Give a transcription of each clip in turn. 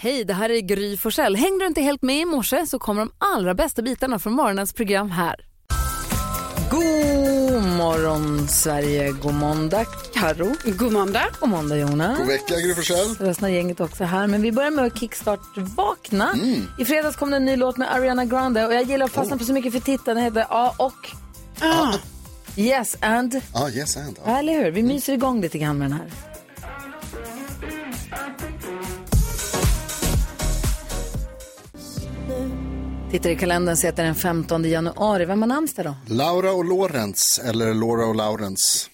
Hej, det här är Gry Forssell. Hängde du inte helt med i morse så kommer de allra bästa bitarna från morgonens program här. God morgon, Sverige. God måndag, Karo. God måndag. God måndag, Jonas. God vecka, Gry Forssell. Resten av gänget också här. Men vi börjar med att kickstart vakna. I fredags kom det en ny låt med Ariana Grande och jag gillar att fastna på så mycket för titeln. Den heter A och. Ah. Yes and. Ja, yes and. Ja, eller hur? Vi myser igång lite grann med den här. Tittar i kalendern det är den 15 januari. Vem har namnsdag då? Laura och Lawrence, eller Laura och Lawrence.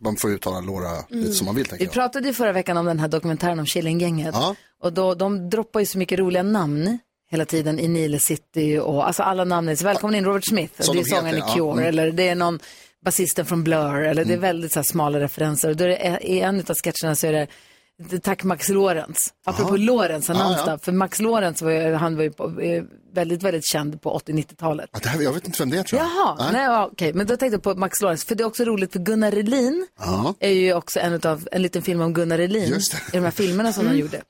Man får uttala Laura lite som man vill, Vi jag. pratade ju förra veckan om den här dokumentären om Killinggänget. Ja. Och då, de droppar ju så mycket roliga namn hela tiden i Nile City och alltså alla namn. är så Välkommen in Robert Smith, Som det är de sångaren i heter, ja. Cure, Mm. eller det är någon basisten från Blur, eller det är väldigt så här, smala referenser. Och då är det, I en av sketcherna så är det- Tack Max Lorentz. Apropå Lorentz Ja, namnsdag. ja. För Max Lorentz var ju, han var ju eh, väldigt, väldigt känd på 80-90-talet. Ja, det här, jag vet inte vem det är, tror jag. Jaha, nej, ja, okej. Men då tänkte jag på Max Lorentz, för det är också roligt för Gunnar Relin Ja. är ju också en, utav, en liten film om Gunnar det. i de här filmerna som de gjorde.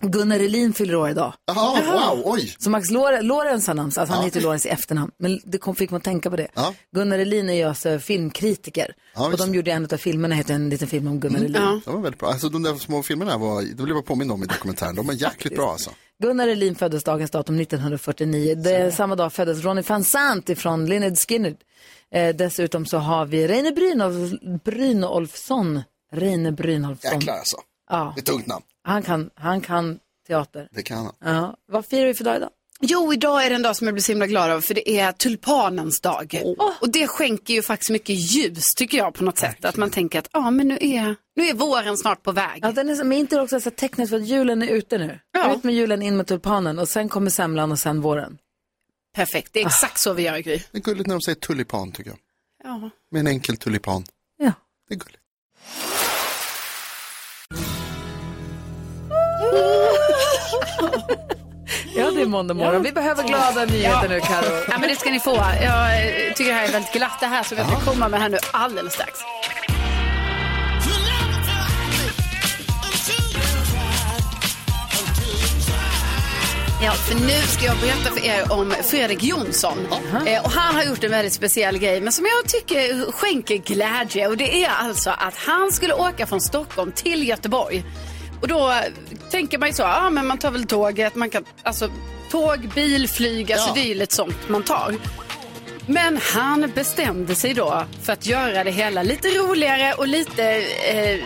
Gunnar Relin fyller år idag. Jaha, wow, oj. Så Max Lore- Lorentz har namn, alltså han heter Lorentz i efternamn, men det kom, fick man tänka på det. Ja. Gunnar Relin är ju alltså filmkritiker Ja, och de gjorde en av filmerna, heter en liten film om Gunnar Relin. Ja. Det var väldigt bra. Alltså de där små filmerna var, det blev jag påmind om i dokumentären. De är jäkligt bra alltså. Gunnar Relin föddes dagens datum 1949. Det, samma dag föddes Ronny van Sant ifrån Lynyrd Skynyrd. Eh, dessutom så har vi Reine Brynolf, Brynolfsson. Reine Brynolfsson. Jäklar alltså. Ja, Det är ett tungt namn. Han kan, han kan teater. Det kan han. Ja. Vad firar vi för dag idag? Jo, idag är det en dag som jag blir så himla glad av för det är tulpanens dag. Och det skänker ju faktiskt mycket ljus tycker jag på något sätt. Att man tänker att ja, men nu är, nu är våren snart på väg. Ja, den är, men inte det också så tecknet för att julen är ute nu? Ja. Ut med julen, in med tulpanen och sen kommer semlan och sen våren. Perfekt, det är exakt så vi gör Gry. Det är gulligt när de säger tulipan, tycker jag. Ja. Med en enkel tulipan. Ja. Det är gulligt. Ja, det är måndag morgon. Vi behöver glada nyheter nu, Karo. ja, men det ska ni få. Jag tycker det här är väldigt glatt det här så vi ska komma med här nu alldeles strax. Ja, för nu ska jag berätta för er om Fredrik Jonsson. Eh, och han har gjort en väldigt speciell grej, men som jag tycker skänker glädje. Och det är alltså att han skulle åka från Stockholm till Göteborg. Och då tänker man ju så, ja men man tar väl tåget, man kan, alltså tåg, bil, flyg, alltså Ja. det är ju lite sånt man tar. Men han bestämde sig då för att göra det hela lite roligare och lite, eh,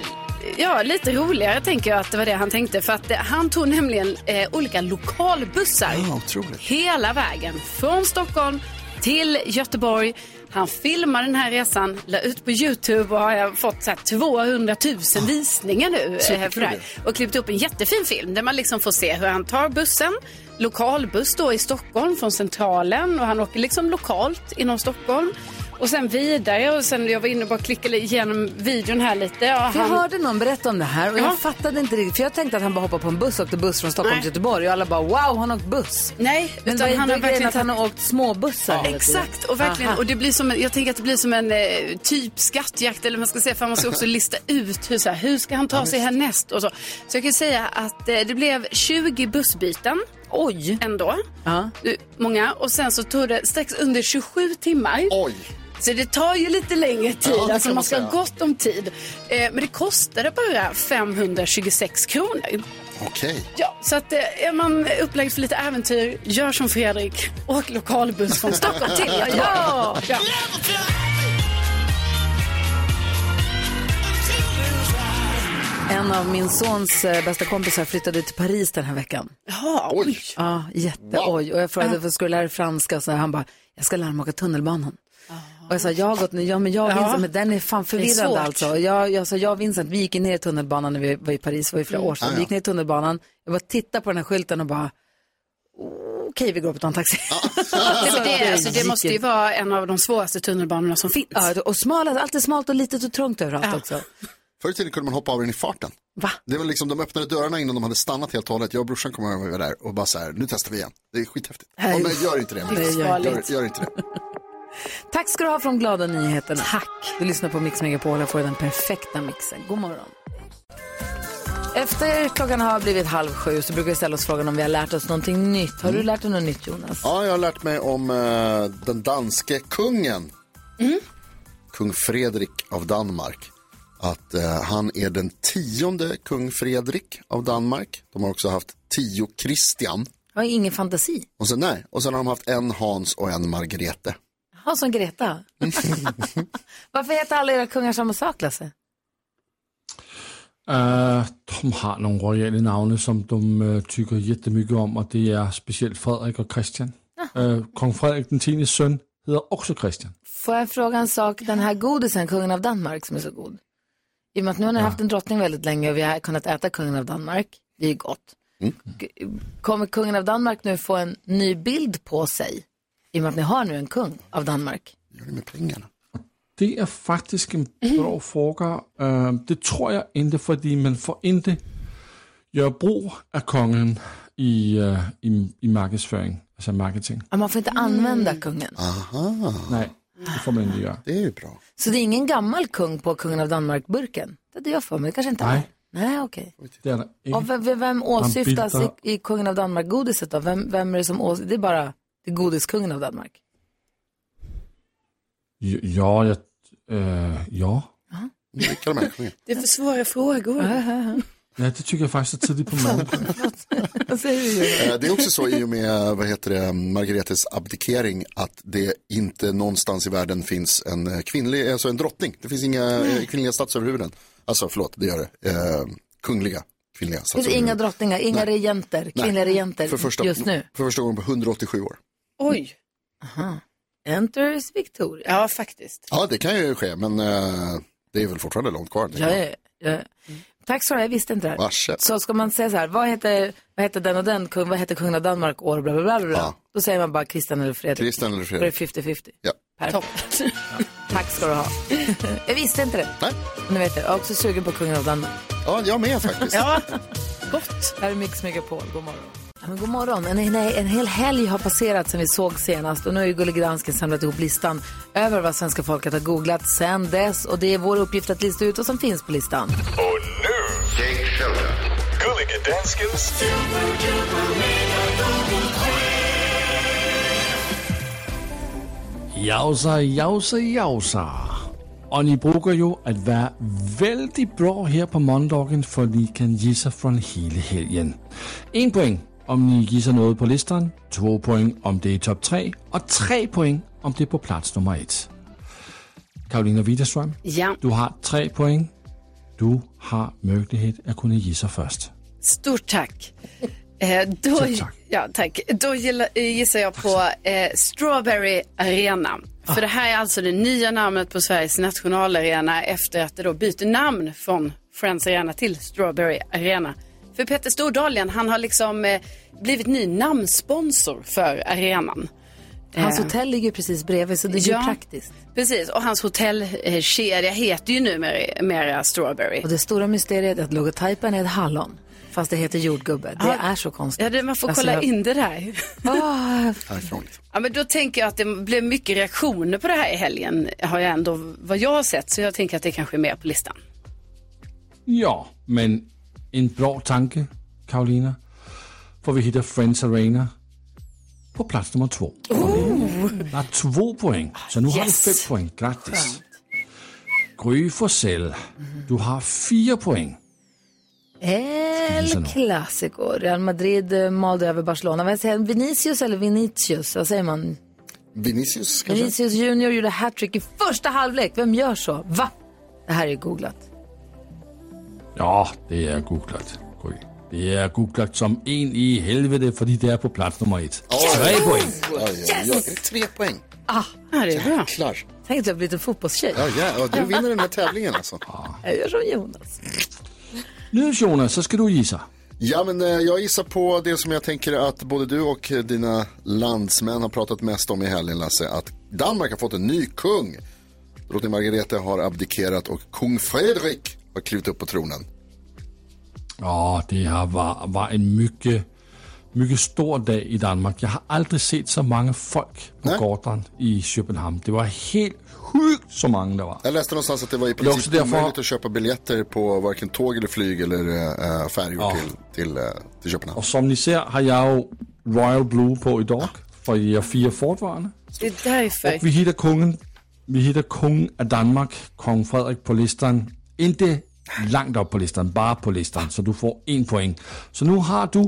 ja, lite roligare tänker jag att det var det han tänkte. För att eh, han tog nämligen eh, olika lokalbussar Ja, hela vägen från Stockholm till Göteborg. Han filmade den här resan, la ut på Youtube och har fått så här 200 000 visningar nu. eh, för det här. Och klippt upp en jättefin film där man liksom får se hur han tar bussen, lokalbuss då i Stockholm från Centralen och han åker liksom lokalt inom Stockholm. Och sen vidare och sen jag var inne och bara klickade igenom videon här lite. Ja, För jag han, hörde någon berätta om det här och Ja. jag fattade inte riktigt. För jag tänkte att han bara hoppade på en buss och åkte buss från Stockholm Nej. till Göteborg och alla bara wow, han har åkt buss. nej, Men utan han har verkligen att han har åkt småbussar tiden? Exakt, och verkligen, Aha. och det blir som en, jag tänker att det blir som en eh, typ skattjakt eller vad man ska säga, för man ska också lista ut hur, så här, hur ska han ta sig härnäst och så. Så jag kan säga att eh, det blev 20 bussbyten Oj. ändå, Ja. Eh, många, och sen så tog det strax under 27 timmar. Oj. Så det tar ju lite längre tid, Ja, alltså man ska ha gott om tid. Eh, men det kostade bara 526 kronor. Okej. Ja, så att eh, är man upplagd för lite äventyr, gör som Fredrik, åk lokalbuss från Stockholm till Göteborg. Ja. ja. En av min sons eh, bästa kompisar flyttade till Paris den här veckan. Jaha, Oj. Ja, jätteoj. Och jag frågade varför skulle lära dig franska? Så han bara, jag ska lära mig åka tunnelbanan. Och jag sa, jag har gått ner, ja men jag och Ja. Vincent, men den är fan Det är alltså. Jag, jag sa, jag och Vincent, vi gick ner i tunnelbanan när vi var i Paris, det var ju flera år sedan. Vi gick ja. ner i tunnelbanan, jag bara tittade på den här skylten och bara, okej vi går upp och tar en taxi. det, det, alltså, det måste ju vara en av de svåraste tunnelbanorna som finns. Ja, och smala, allt är smalt och litet och trångt överallt Ja. också. Förr i tiden kunde man hoppa av den i farten. Va? Det var liksom, de öppnade dörrarna innan de hade stannat helt och hållet. Jag och brorsan vi var där och bara så här, nu testar vi igen. Det är skithäftigt. Ja, men gör inte det. Det är Gör, gör inte det. Tack ska du ha från glada nyheterna. Tack. Du lyssnar på Mix Megapol och får den perfekta mixen. God morgon. Efter klockan har blivit halv sju så brukar vi ställa oss frågan om vi har lärt oss någonting nytt. Har du lärt dig något nytt Jonas? Ja, jag har lärt mig om eh, den danske kungen. Kung Fredrik av Danmark. Att eh, han är den tionde kung Fredrik av Danmark. De har också haft tio Christian. Jag har ingen fantasi. Och sen, nej, och sen har de haft en Hans och en Margrethe. Ha som Greta. Varför heter alla era kungar samma sak Lasse? Uh, de har nogle royale navne, som de uh, tycker jättemycket om, och det är speciellt Frederik och Christian. Uh, Kong Frederik den tiendes søn hedder också Christian. Får jag fråga en sak? Den här godisen, kungen av Danmark som är så god. I och med att nu har ni haft en drottning väldigt länge och vi har kunnat äta kungen av Danmark. Det är gott. G- Kommer kungen av Danmark nu få en ny bild på sig? I och med att ni har nu en kung av Danmark. Gör det med pengarna? Det är faktiskt en bra fråga. Uh, det tror jag inte, för man får inte göra brug av kungen i, uh, i, i marknadsföring, alltså marketing. Man får inte använda kungen. Aha, Nej, det får man inte göra. det är ju bra. Så det är ingen gammal kung på kungen av Danmark-burken? Det det jag får mig. Kanske inte Nej. Nej, okej. Och vem, vem, åsyftas i, i kungen av Danmark-godiset då? Vem, vem är det som åsyftas? Det är bara godiskungen av Danmark. Ja, ja, jeg, øh, ja. Vilka de här kungarna? Det är för svåra frågor. ja, det tycker jag faktiskt är tidigt på morgonen. Vad säger du Jonas? Eh, Det är också så i och med vad heter det, Margaretes abdikering att det inte någonstans i världen finns en eh, kvinnlig, alltså en drottning. Det finns inga eh, kvinnliga statsöverhuvuden. Alltså förlåt, det gör det. Eh, kungliga kvinnliga Det finns inga statsöverhuvuden. drottningar, inga regenter, kvinnliga regenter För första, just nu. För första gången på 187 år. Oj. Enters Victoria. Ja, faktiskt. Ja, det kan ju ske, men eh, det är väl fortfarande långt kvar. tänker Ja, jag. ja, ja. Tack så jag visste inte det här. Varsågod. Så ska man säga så här, vad heter, vad heter den och den kung, vad heter kungen av Danmark år, bla bla bla. bla. Ja. Då säger man bara Christian eller Fredrik. Christian eller Då är det Fredrik. 50-50. Ja. Perfekt. Tack ska du ha. jag visste inte det. Nej. Nu vet jag, jag är också sugen på kungen av Danmark. ja, jag med faktiskt. Ja, gott. Här är Mix Megapol, god morgon. Ja, men god morgon. En, en, en hel helg har passerat sedan vi såg senast och nu har ju Gullig Dansken samlat ihop listan över vad svenska folket har googlat sedan dess och det är vår uppgift att lista ut vad som finns på listan. Och nu, Jake Shelton. Gullige Danskens Jausa, jausa, jausa. Och ni brukar ju att vara väldigt bra här på måndagen för ni kan gissa från hela helgen. En poäng om ni gissar något på listan, två poäng om det är topp tre och tre poäng om det är på plats nummer ett. Karolina Widerström, Ja, du har tre poäng. Du har möjlighet att kunna gissa först. stort tack. Eh, då, Tack, tack. Ja, tack. Då eh, gissar jag på eh, Strawberry Arena. För det här är alltså det nya namnet på Sveriges nationalarena efter att det då byter namn från Friends Arena till Strawberry Arena. För Peter Stordalen, han har liksom eh, blivit ny namnsponsor för arenan. Hans Eh, hotell ligger precis bredvid så det är ju Ja. praktiskt. Precis, och hans hotellkedja heter ju numera mera Strawberry. Och det stora mysteriet är att logotypen är ett hallon. Fast det heter jordgubbe. Det Ja. är så konstigt. Ja, det, man får Alltså, kolla jag- in det där. Ah. Ja, men då tänker jag att det blev mycket reaktioner på det här i helgen, har jag ändå, vad jag har sett. Så jag tänker att det kanske är med på listan. Ja, men en bra tanke, Karolina. För vi hittar Friends Arena på plats nummer två. Det är två poäng, så nu har du Yes. fem poäng. Grattis. Gry Forssell, du har fyra poäng. El Clasico. Real Madrid eh, malde över Barcelona. Vad säger? Vinicius eller Vinicius? Vad säger man? Vinicius kanske? Vinicius Junior gjorde hattrick i första halvlek. Vem gör så? Va? Det här är googlat. Ja, det är googlat, Gry. Det är googlat som en i helvete, för det är på plats nummer ett. Tre poäng. Det tre poäng? Ja, det är bra. Klar. Tänk att jag blivit en fotbollstjej. Ja, ja, du vinner den här tävlingen alltså. Jag gör som Jonas. Nu Jonas, så ska du gissa. Ja, men eh, jag gissar på det som jag tänker att både du och eh, dina landsmän har pratat mest om i helgen, Lasse. Att Danmark har fått en ny kung. Drottning Margrethe har abdikerat och kung Fredrik har klivit upp på tronen. Ja, det har var, var en mycket mycket stor dag i Danmark. Jag har aldrig sett så många folk på Nej. gatan i Köpenhamn. Det var helt sjukt så många det var. Jag läste någonstans att det var i princip därför- omöjligt att köpa biljetter på varken tåg eller flyg eller äh, färjor Ja. till, till, äh, till Köpenhamn. Och som ni ser har jag ju Royal Blue på idag för er fyra fortfarande. Det är därför. Och vi hittar kungen, vi hittar kung av Danmark, kung Frederik på listan. Inte långt upp på listan, bara på listan. Så du får en poäng. Så nu har du,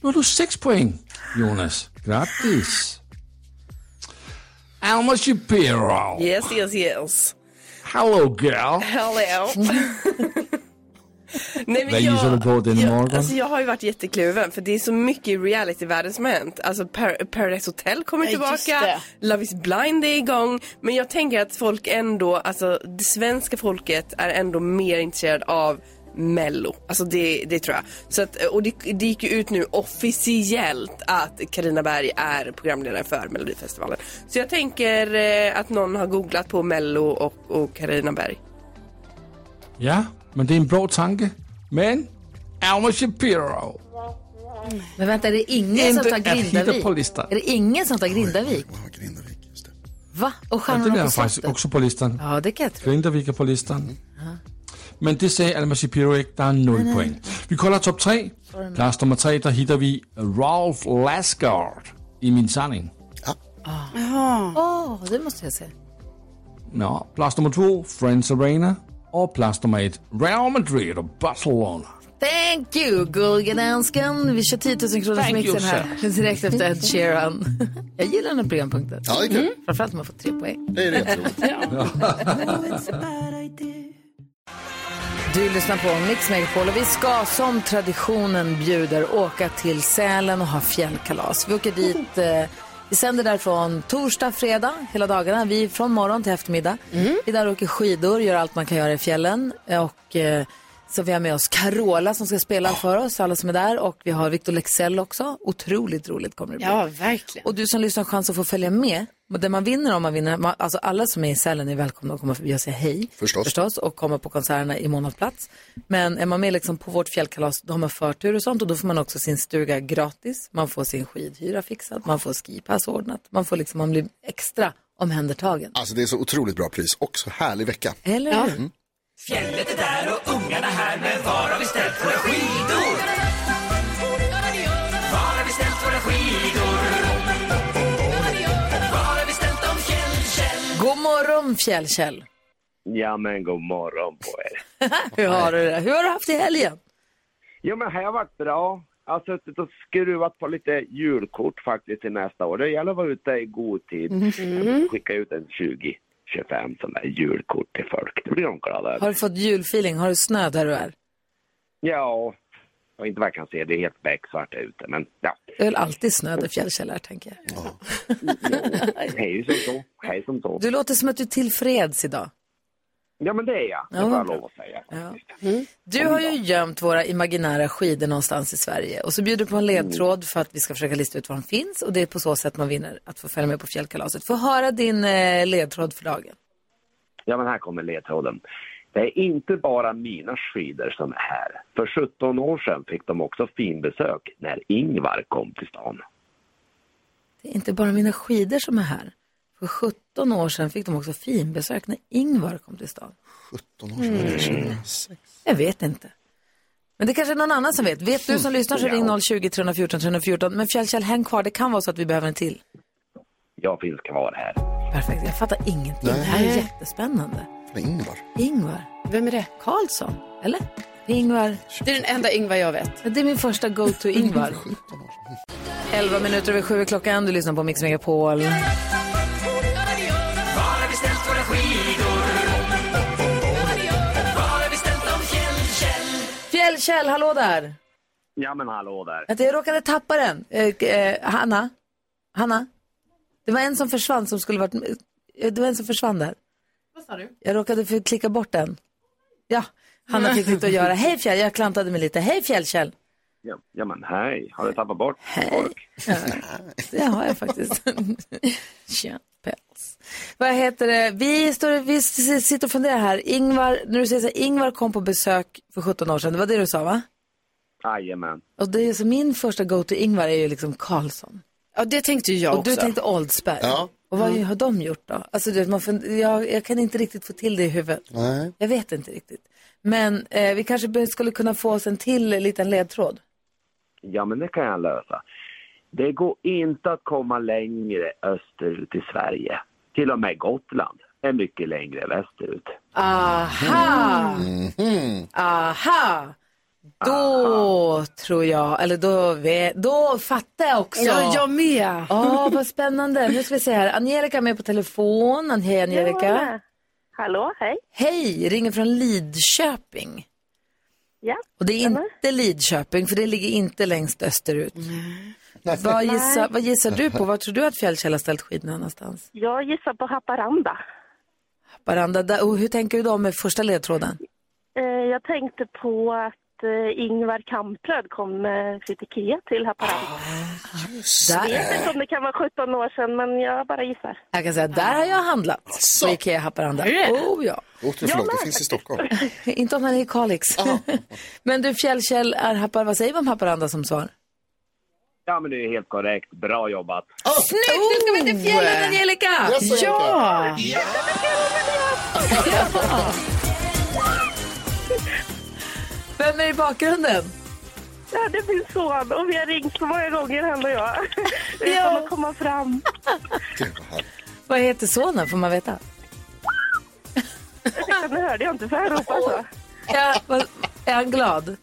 nu har du sex poäng, Jonas. Grattis! Alma Shapiro. Yes, yes, yes. Hello girl. Hello. Nej, men Vad gissar du på denna jag, morgon? Alltså jag har ju varit jättekluven för det är så mycket i reality-världen som har hänt. Alltså Par- Paradise Hotel kommer tillbaka. Love is blind är igång. Men jag tänker att folk ändå, alltså det svenska folket är ändå mer intresserad av Mello. Alltså det, det tror jag. Så att, och det, det gick ju ut nu officiellt att Karina Berg är programledare för Melodifestivalen. Så jag tänker eh, att någon har googlat på Mello och, och Karina Berg. Ja, men det är en bra tanke. Men Alma Shapiro Men vänta, är det ingen som tar Grindavik? på listan. Är det ingen som tar Grindavik? Ja, Grindavik, just det. Va? Och Ja, Stjärnorna det är på faktiskt också på listan. Ja, det kan jag tro. Grindavik är på listan. Men det säger Alma Shapiro inte, där är noll poäng. Vi kollar topp tre. Plats nummer tre, där hittar vi Ralph Lassgård i Min sanning. Åh, det måste jag se. Ja, plats nummer två, Friends Arena. Och ett, Real Madrid och Barcelona. Thank you, gullige dansken. Vi kör 10 000 kronors Thank you, mixen här. Direkt efter Ed Sheeran. Jag gillar den här programpunkten. Ja, det är kul. Framförallt om man får tre poäng. Det är jätteroligt. Du lyssnar på Mix Megapol och vi ska som traditionen bjuder åka till Sälen och ha fjällkalas. Vi åker dit, eh, vi sänder därifrån torsdag, fredag, hela dagarna. Vi från morgon till eftermiddag. Vi är där och åker skidor, gör allt man kan göra i fjällen. Och eh, så vi har med oss Carola som ska spela för oss, alla som är där. Och vi har Victor Lexell också. Otroligt roligt kommer det bli. Ja, verkligen. Och du som lyssnar har chans att få följa med. Och det man vinner om man vinner, man, alltså alla som är i Sälen är välkomna att komma förbi och säga hej. Förstås. Förstås och komma på konserterna i månadsplats. Men är man med liksom på vårt fjällkalas då har man förtur och sånt och då får man också sin stuga gratis. Man får sin skidhyra fixad, man får skipass ordnat. Man får liksom, man blir extra omhändertagen. Alltså det är så otroligt bra pris. Också härlig vecka. Eller hur? Fjället är där och ungarna här, men var har vi ställt våra skidor? Var har vi ställt våra skidor? Var har vi ställt dem, Fjällkäll? God morgon Fjällkäll. Ja men god morgon på er. Hur har du det? Hur har du haft i helgen? Jo men här har varit bra. Jag har suttit och skruvat på lite julkort faktiskt till nästa år. Det gäller att vara ute i god tid. Skicka ut en 20, 25 sådana där julkort till folk. Det blir de glada Har över. du fått julfeeling? Har du snö där du är? Ja, och inte vad jag kan se, det är helt becksvart ute. Men ja, Det är väl alltid snö där Fjällkäll är tänker jag. hej som så. Hej som så. Du låter som att du är tillfreds idag. Ja men det är jag, det Ja, får jag lov att säga. Ja. Du har ju gömt våra imaginära skidor någonstans i Sverige och så bjuder du på en ledtråd för att vi ska försöka lista ut var de finns och det är på så sätt man vinner att få följa med på fjällkalaset. Få höra din eh, ledtråd för dagen. Ja, men här kommer ledtråden. Det är inte bara mina skidor som är här. För 17 år sedan fick de också finbesök när Ingvar kom till stan. Det är inte bara mina skidor som är här. För 17 år sedan fick de också finbesök när Ingvar kom till stan. 17 år sedan, det är 2006. Jag vet inte. Men det kanske är någon annan som vet. Vet du som lyssnar så ring 020 314 314. Men Fjällkäll, häng kvar. Det kan vara så att vi behöver en till. Jag finns kvar här. Perfekt. Jag fattar ingenting. Det här är jättespännande. Med Ingvar. Ingvar Vem är det? Karlsson, eller? Ingvar. Det är den enda Ingvar jag vet. Det är min första go-to Ingvar. 11 minuter över sju klockan. Du lyssnar på Mix Megapol. Var Fjällkäll, hallå där. Ja, men hallå där. Att jag råkade tappa den. Eh, eh, Hanna? Hanna? Det var en som försvann som skulle varit... eh, Det var en som försvann där. Vad sa du? Jag råkade för klicka bort den. Ja, Hanna fick lite att göra. Hej Fjäll, jag klantade mig lite. Hej Fjällkäll. Ja, ja men hej. Har du tappat bort folk? Det har jag faktiskt. Tja, päls. Vad heter det? Vi, står, vi sitter och funderar här. Ingvar, när du säger så här, Ingvar kom på besök för 17 år sedan. Det var det du sa va? Jajamän. Och det är så min första go-to Ingvar är ju liksom Karlsson. Ja, det tänkte ju jag Och du också. tänkte Oldsberg. Ja. Och vad har de gjort då? Alltså, du, vet, man fund- jag, jag kan inte riktigt få till det i huvudet. Nej. Jag vet inte riktigt. Men eh, vi kanske skulle kunna få oss en till liten ledtråd. Ja, men det kan jag lösa. Det går inte att komma längre österut i Sverige. Till och med Gotland är mycket längre västerut. Aha! Aha! Då tror jag, eller då, vet, då fattar jag också. Ja, jag med. Åh, vad spännande. Nu ska vi se här. Angelica är med på telefon. Hej Angelica. Hallå, hej. Hej, ringer från Lidköping. Ja, Och det är inte Lidköping, för det ligger inte längst österut. Vad gissar, vad gissar du på? Var tror du att Fjällkäll har ställt skidorna någonstans? jag gissar på Haparanda. Där, och hur tänker du då med första ledtråden? Eh, jag tänkte på att eh, Ingvar Kamprad kom med sitt Ikea till Haparanda. Jag Där, vet inte om det kan vara 17 år sedan, men jag bara gissar. jag kan säga, där har jag handlat på Ikea Haparanda. Oh ja. Åkte du för långt? Det finns i Stockholm. Inte om man är i Kalix. Men du, Fjällkäll är Haparanda. Vad säger vi om Haparanda som svar? Ja, men det är helt korrekt. Bra jobbat. Snyggt! Nu ska vi till fjällen, Angelica! Yes, Angelica. Ja! Vem är i bakgrunden? Ja, det är min son och vi har ringt så många gånger han och jag. Utan att komma fram. Vad heter sonen, får man veta? Nu hörde jag inte för han ropade så. Ja, är han glad?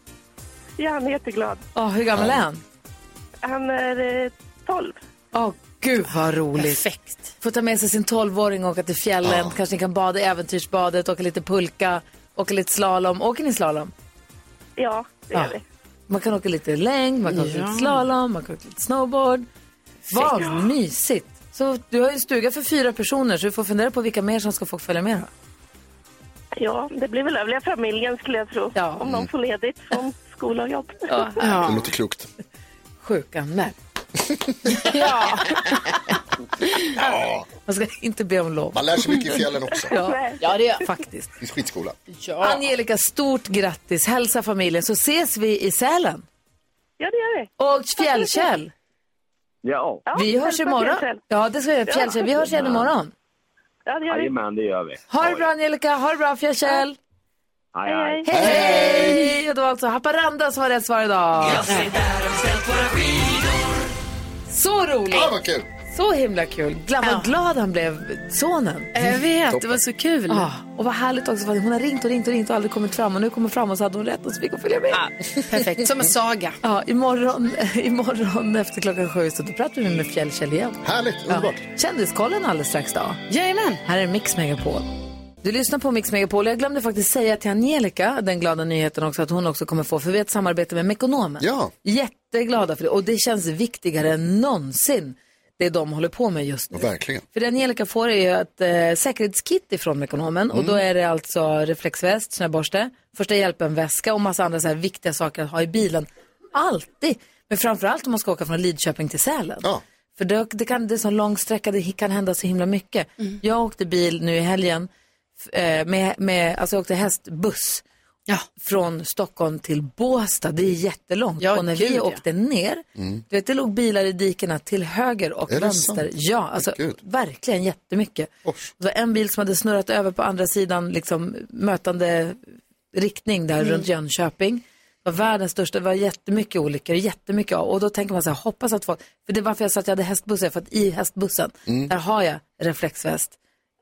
Ja, han är jätteglad. Åh, hur gammal är han? Han är eh, 12. Åh, gud vad roligt. Perfekt. Få ta med sig sin 12-åring och åka till fjällen. Kanske ni kan bada i äventyrsbadet, åka lite pulka, åka lite slalom. Åker ni slalom? Ja, det gör Ja. vi. Man kan åka lite längd, man kan åka Ja. lite slalom, man kan åka lite snowboard. Vad mysigt. Så du har ju en stuga för fyra personer så du får fundera på vilka mer som ska få följa med då. Ja, det blir väl övriga familjen skulle jag tro. Ja. Om de får ledigt från skola och jobb. Det låter klokt. Sjukanmäld. Ja. Man ska inte be om lov. Man lär sig mycket i fjällen också. Ja, ja det gör faktiskt. Det finns skitskola. Angelica, stort grattis. Hälsa familjen så ses vi i Sälen. Ja, det gör vi. Och Fjällkäll. Ja, Ja, Vi hörs hälsa imorgon. Fjällkäll. Ja, det ska vi göra. Fjällkäll. Vi hörs igen imorgon. Ja, det gör vi. jajamän, det gör vi. Ha det bra Angelica. Ha det bra Fjällkäll. Hej, Hej, hej. hej. Det var alltså Haparanda som var rätt svar idag. Så roligt. Ah, vad kul. Så himla kul. Glad, vad glad han blev, sonen. Jag vet, det var så kul. Ah, och vad härligt också för hon har ringt och ringt och ringt och aldrig kommit fram och nu kommer fram och så hade hon rätt och så fick hon följa med. Ja, perfekt, som en saga. Ja, imorgon, imorgon efter klockan sju så då pratar vi med Fjällkäll igen. Härligt, underbart. Kändiskollen alldeles strax då. Jajamän. Här är Mix Megapol. Du lyssnar på Mix Megapol. Jag glömde faktiskt säga till Angelica, den glada nyheten också, att hon också kommer få, för vi har ett samarbete med Mekonomen. Ja. Jätteglada för det och det känns viktigare än någonsin det de håller på med just nu. Ja, verkligen. För det Angelica får är ju ett eh, säkerhetskit ifrån Mekonomen och då är det alltså reflexväst, snöborste, första hjälpen-väska och massa andra så här viktiga saker att ha i bilen. Alltid! Men framförallt om man ska åka från Lidköping till Sälen. Ja. För det, det, kan, det är så lång sträcka, det kan hända så himla mycket. Jag åkte bil nu i helgen, med, med, alltså jag åkte hästbuss Ja. från Stockholm till Båstad. Det är jättelångt. Ja, och när gud, vi ja. åkte ner, du vet det låg bilar i dikena till höger och Är vänster. Ja, alltså Gud. verkligen jättemycket. Ors. Det var en bil som hade snurrat över på andra sidan, liksom mötande riktning där runt Jönköping. Det var världens största, det var jättemycket olyckor, jättemycket av. Och då tänker man så här, hoppas att folk, för det var varför jag sa att jag hade hästbussen, för att i hästbussen, där har jag reflexväst,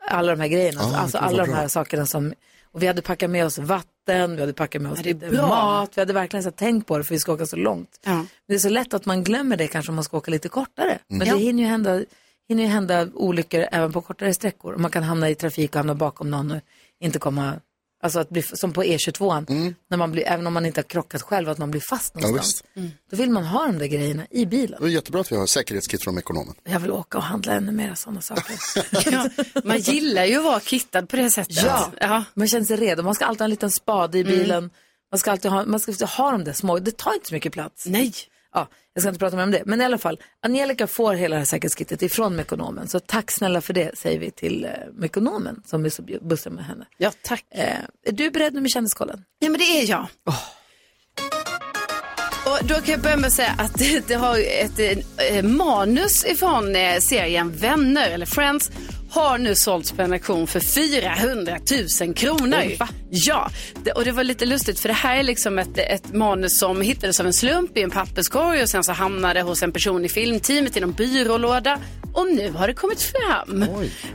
alla de här grejerna, Ah, alltså alla de bra. här sakerna som, och vi hade packat med oss vatten, vi hade packat med oss Ja, det är lite bra. mat, vi hade verkligen så tänkt på det för vi ska åka så långt. Ja. Det är så lätt att man glömmer det kanske om man ska åka lite kortare. Men Ja. det hinner ju, hända, hinner ju hända olyckor även på kortare sträckor. Och Man kan hamna i trafik och hamna bakom någon och inte komma, alltså att bli, som på E22, när man blir, även om man inte har krockat själv, att man blir fast Ja, någonstans. visst. Då vill man ha de där grejerna i bilen. Det är jättebra att vi har säkerhetskit från Ekonomen. Jag vill åka och handla ännu mer sådana saker. Ja, man gillar ju att vara kittad på det sättet. Ja, ja. man känner sig redo. Man ska alltid ha en liten spade i bilen. Man ska alltid ha, man ska ha de där små, det tar inte så mycket plats. Nej. Ja, jag ska inte prata mer om det. Men i alla fall, Angelica får hela det här säkerhetskittet ifrån Mekonomen. Så tack snälla för det, säger vi till eh, Mekonomen som vi så bussar med henne. Ja, tack. Eh, är du beredd nu med kändiskollen? Ja, men det är jag. Och då kan jag börja med att säga att det, det har ett eh, manus ifrån eh, serien Vänner, eller Friends, har nu sålts på en auktion för 400 000 kronor. Oj? Ja, det, och det var lite lustigt för det här är liksom ett, ett manus som hittades av en slump i en papperskorg och sen så hamnade hos en person i filmteamet i någon byrålåda. Och nu har det kommit fram.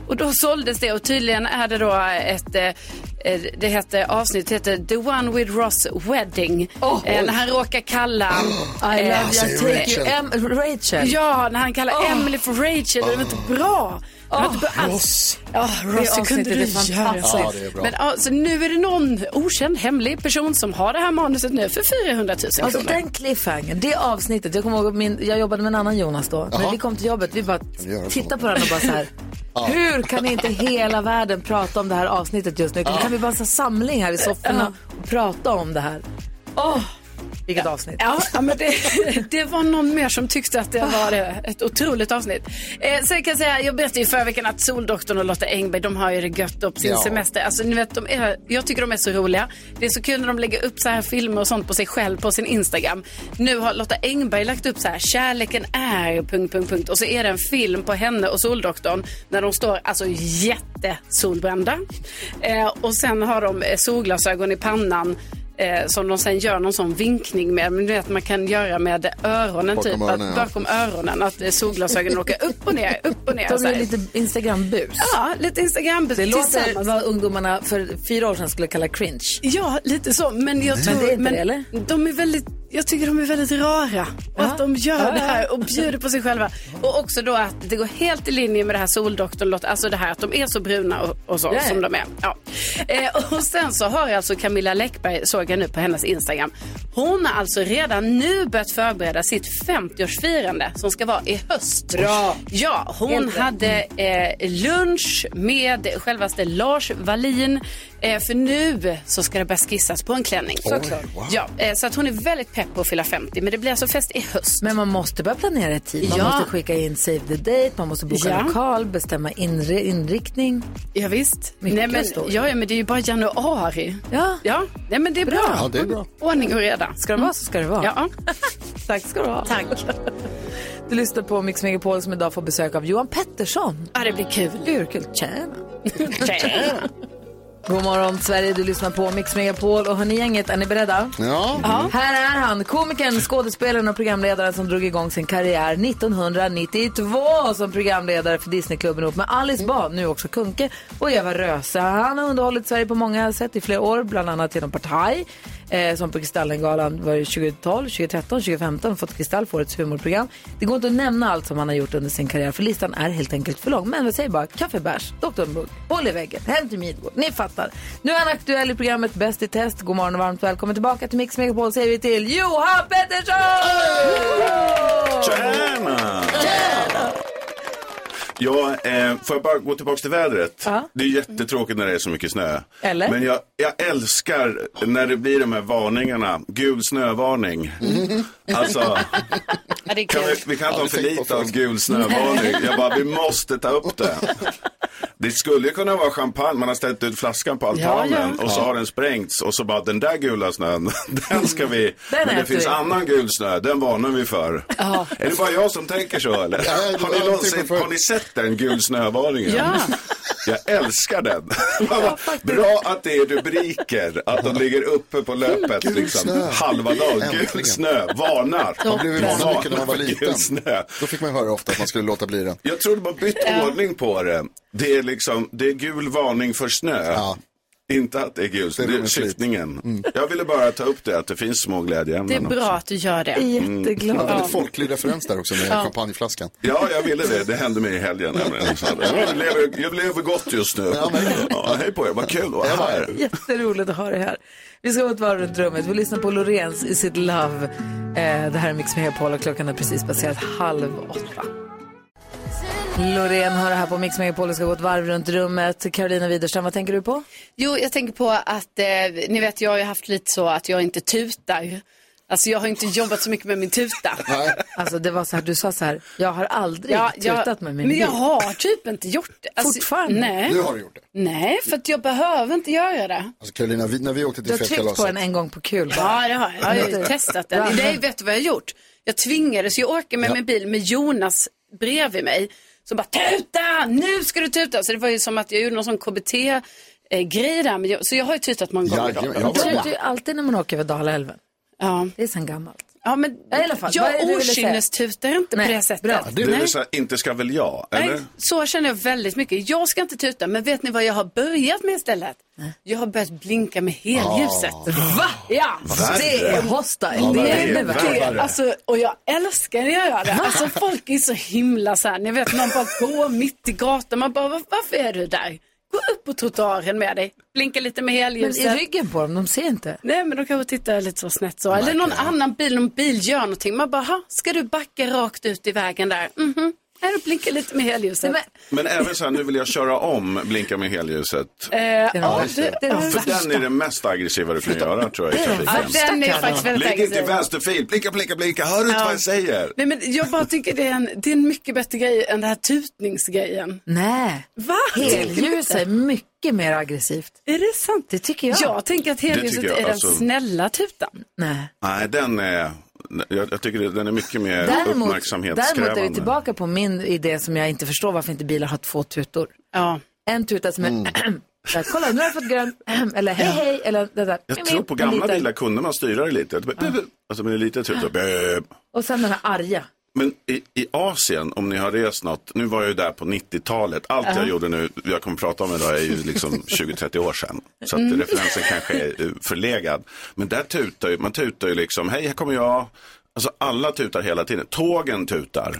Och då såldes det och tydligen är det då ett, eh, eh, det heter, avsnitt heter The One with Ross Wedding. eh, när han råkar kalla... I love eh, you, take you, Em- Rachel. Ja, när han kallar Åh. Emily för Rachel. Bra. Det var inte bra alls. Ross. Ja, Det Ross, det kunde du är göra. fantastiskt. Ja. Men alltså, nu är det någon okänd hemlig person som har det här manuset nu för 400 000 Alltså kronor. den cliffhanger, det avsnittet, jag kommer ihåg min, jag jobbade med en annan Jonas då. När vi kom till jobbet, vi bara tittade på den och bara så här. Hur kan inte hela världen prata om det här avsnittet just nu? Kan vi bara ha en samling här i sofforna och prata om det här? Åh, vilket avsnitt. Ja, ja, men det, det var någon mer som tyckte att det var det, ett otroligt avsnitt. Eh, sen kan jag säga, jag berättade ju förra veckan att Soldoktorn och Lotta Engberg, de har ju det gött upp sin Ja. semester. Alltså ni vet, de är, jag tycker de är så roliga. Det är så kul när de lägger upp så här filmer och sånt på sig själv på sin Instagram. Nu har Lotta Engberg lagt upp så här, kärleken är... Punkt, punkt, punkt. Och så är det en film på henne och Soldoktorn när de står alltså jättesolbrända. Eh, och sen har de eh, solglasögon i pannan. Eh, som de sen gör någon sån vinkning med. Men du vet man kan göra med öronen Bakom typ. öronen, att, ja. bakom öronen. Att eh, solglasögonen åker upp och ner, upp och ner. De är här. lite Instagram-bus. Ja, lite Instagram Det låter vad ungdomarna för fyra år sedan skulle kalla cringe. Ja, lite så. Men jag tror... det är inte det, eller? De är väldigt, jag tycker de är väldigt rara. Och att de gör det här och bjuder på sig själva. Och också då att det går helt i linje med det här soldoktorn. Alltså det här att de är så bruna och, och så som de är. Ja. Eh, och sen så har alltså Camilla Läckberg, såg jag nu på hennes Instagram. Hon har alltså redan nu börjat förbereda sitt 50-årsfirande som ska vara i höst. Bra. Ja, hon rätt. hade eh, lunch med självaste Lars Wallin. Eh, för nu så ska det börja skissas på en klänning. Såklart. Ja, eh, så att hon är väldigt pepp på att fylla 50. Men det blir alltså fest i höst. Men man måste börja planera i tid. Man Ja. måste skicka in save the date, man måste boka Ja. lokal, bestämma inre, inriktning. Ja, visst. Mycket Nej, men, ja, ja, men det är ju bara januari. Ja. Ja, nej, men det är bra. Ja, det är bra. Ordning och reda. Ska det vara så ska det vara. Ja, Tack ska du ha. tack. Du lyssnar på Mix Megapol som idag får besök av Johan Pettersson. Ja, det blir kul. Urkul. Tjena. Tjena. God morgon Sverige, du lyssnar på Mix Megapol och hörni gänget, är ni beredda? Ja, Här är han, komikern, skådespelaren och programledaren som drog igång sin karriär 1992 som programledare för Disneyklubben ihop med Alice Bah, nu också Kunke och Eva Röse. Han har underhållit Sverige på många sätt i flera år, bland annat genom Partaj, eh, som på Kristallengalan var det 2012, 2013, 2015 fått Kristall för årets humorprogram. Det går inte att nämna allt som han har gjort under sin karriär för listan är helt enkelt för lång. Men vi säger bara kaffebärs, Dr. Mugg, Håll i väggen, Hem till Midgård. Ni fattar. Nu är han aktuell i programmet Bäst i test. God morgon och varmt välkommen tillbaka till Mix Megapol säger vi till Johan Pettersson! Tjena! Ja, eh, får jag bara gå tillbaka till vädret? Ja. Det är jättetråkigt när det är så mycket snö. Eller? Men jag, jag älskar när det blir de här varningarna. Gul snövarning. Alltså, Ja, det är kan vi, vi kan inte ha för lite av gul snövarning. Jag bara, vi måste ta upp det. Det skulle ju kunna vara champagne, man har ställt ut flaskan på altanen och så har den sprängts och så bara den där gula snön, den ska vi, Den men det finns vi. annan gul snö, den varnar vi för. Är det bara jag som tänker så eller? Ja, har, ni någonsin, har ni sett den gul snövarningen? Ja. Jag älskar den. Bra att det är rubriker, att de ligger uppe på löpet Gul liksom, snö. halva dagen. Gul Äntligen. snö, varnar. man blev ju varnad mycket när man var liten. snö. Då fick man höra ofta att man skulle låta bli den. Jag tror de har bytt ordning på det. Det är liksom, det är gul varning för snö. Ja. Inte att det är gul, Det är det är roligt slit. syftningen. Jag ville bara ta upp det, att det finns små Det är glädjeämnen bra också. att du gör det. Jätteglad. Väldigt folklig referens där också med champagneflaskan. Ja, jag ville det. Det hände mig i helgen. nämligen. Jag lever, jag lever gott just nu. Ja, hej på er, vad kul att vara här. Jätteroligt att ha dig här. Vi ska gå ett varv runt rummet. Vi lyssnar på Lorens i sitt Love. Eh, det här är Mix Megapol och klockan är precis passerat halv åtta. Loreen har det här på Mix Megapol och ska gå ett varv runt rummet. Carolina Widerström, vad tänker du på? Jo, jag tänker på att, eh, ni vet jag har ju haft lite så att jag inte tutar. Alltså jag har inte jobbat så mycket med min tuta. Alltså det var så här, du sa så här, jag har aldrig Ja, tutat jag, med min men jag har typ inte gjort det. Alltså, Fortfarande? Nej. Nu har du gjort det. Nej, för att jag behöver inte göra det. Alltså Carolina, vi, när vi åkte Du till har tryckt på den en gång på kul. Ja, det har jag. Jag har ju testat Ja. den. Nej, vet du vad jag har gjort? Jag tvingades ju åka med min bil med Jonas bredvid mig. Så bara tuta, nu ska du tuta. Så det var ju som att jag gjorde någon sån KBT-grej där. Men jag, så jag har ju tutat många gånger. Då. jag var Du tutar ju alltid när man åker över Dalälven. Ja. Det är sen gammalt. Ja, men Ja, i alla fall. Det jag okynnestutar inte Nej, på det sättet. bra. Du Nej. är så här, inte ska väl jag, eller? Nej, så känner jag väldigt mycket. Jag ska inte tuta, men vet ni vad jag har börjat med istället? Jag har börjat blinka med helljuset. Va? Ja, Det är hostile. Ja, det det är värre. värre. det, alltså, och jag älskar när jag gör det. Alltså, folk är så himla så här, ni vet man bara går mitt i gatan, man bara, "Var- varför är du där? Gå upp på trottoaren med dig, blinka lite med Men helljuset. i ryggen på dem, de ser inte. Nej men de kanske tittar lite så snett så. Eller någon annan bil, någon bil gör någonting. Man bara, "Ha, ska du backa rakt ut i vägen där? Mhm. Här, då blinkar lite med helljuset. Nej, Men även så här, nu vill jag köra om, blinka med helljuset. Eh, ja, det- det, det För den är det mest aggressiva du kan göra tror jag i ja, trafiken. den är faktiskt väldigt Ligg inte i vänsterfil, blinka, blinka, blinka, hör du inte vad jag säger? Nej men jag bara tycker det är, en, det är en mycket bättre grej än den här tutningsgrejen. Nej. Va? Helljus är mycket mer aggressivt. Är det sant? Det tycker jag. Jag tänker att helljuset jag, är alltså. den snälla tutan. Nej. Nej, den är, jag, jag tycker den är mycket mer Däremot, däremot uppmärksamhetskrävande. är vi tillbaka på min idé som jag inte förstår varför inte bilar har två tutor. Ja. En tuta som är Mm. där, kolla nu har jag fått grön, eller hej hej, eller det där. Jag tror på gamla bilar kunde man styra det lite. Alltså med en liten tuta. Och sen den här arga. Men i, i Asien, om ni har rest något, nu var jag ju där på 90-talet. Allt jag gjorde nu, jag kommer prata om idag, är ju liksom 20-30 år sedan. Så att referensen kanske är eh, förlegad. Men där tutar ju, man tutar ju liksom, hej här kommer jag. Alltså alla tutar hela tiden. Tågen tutar.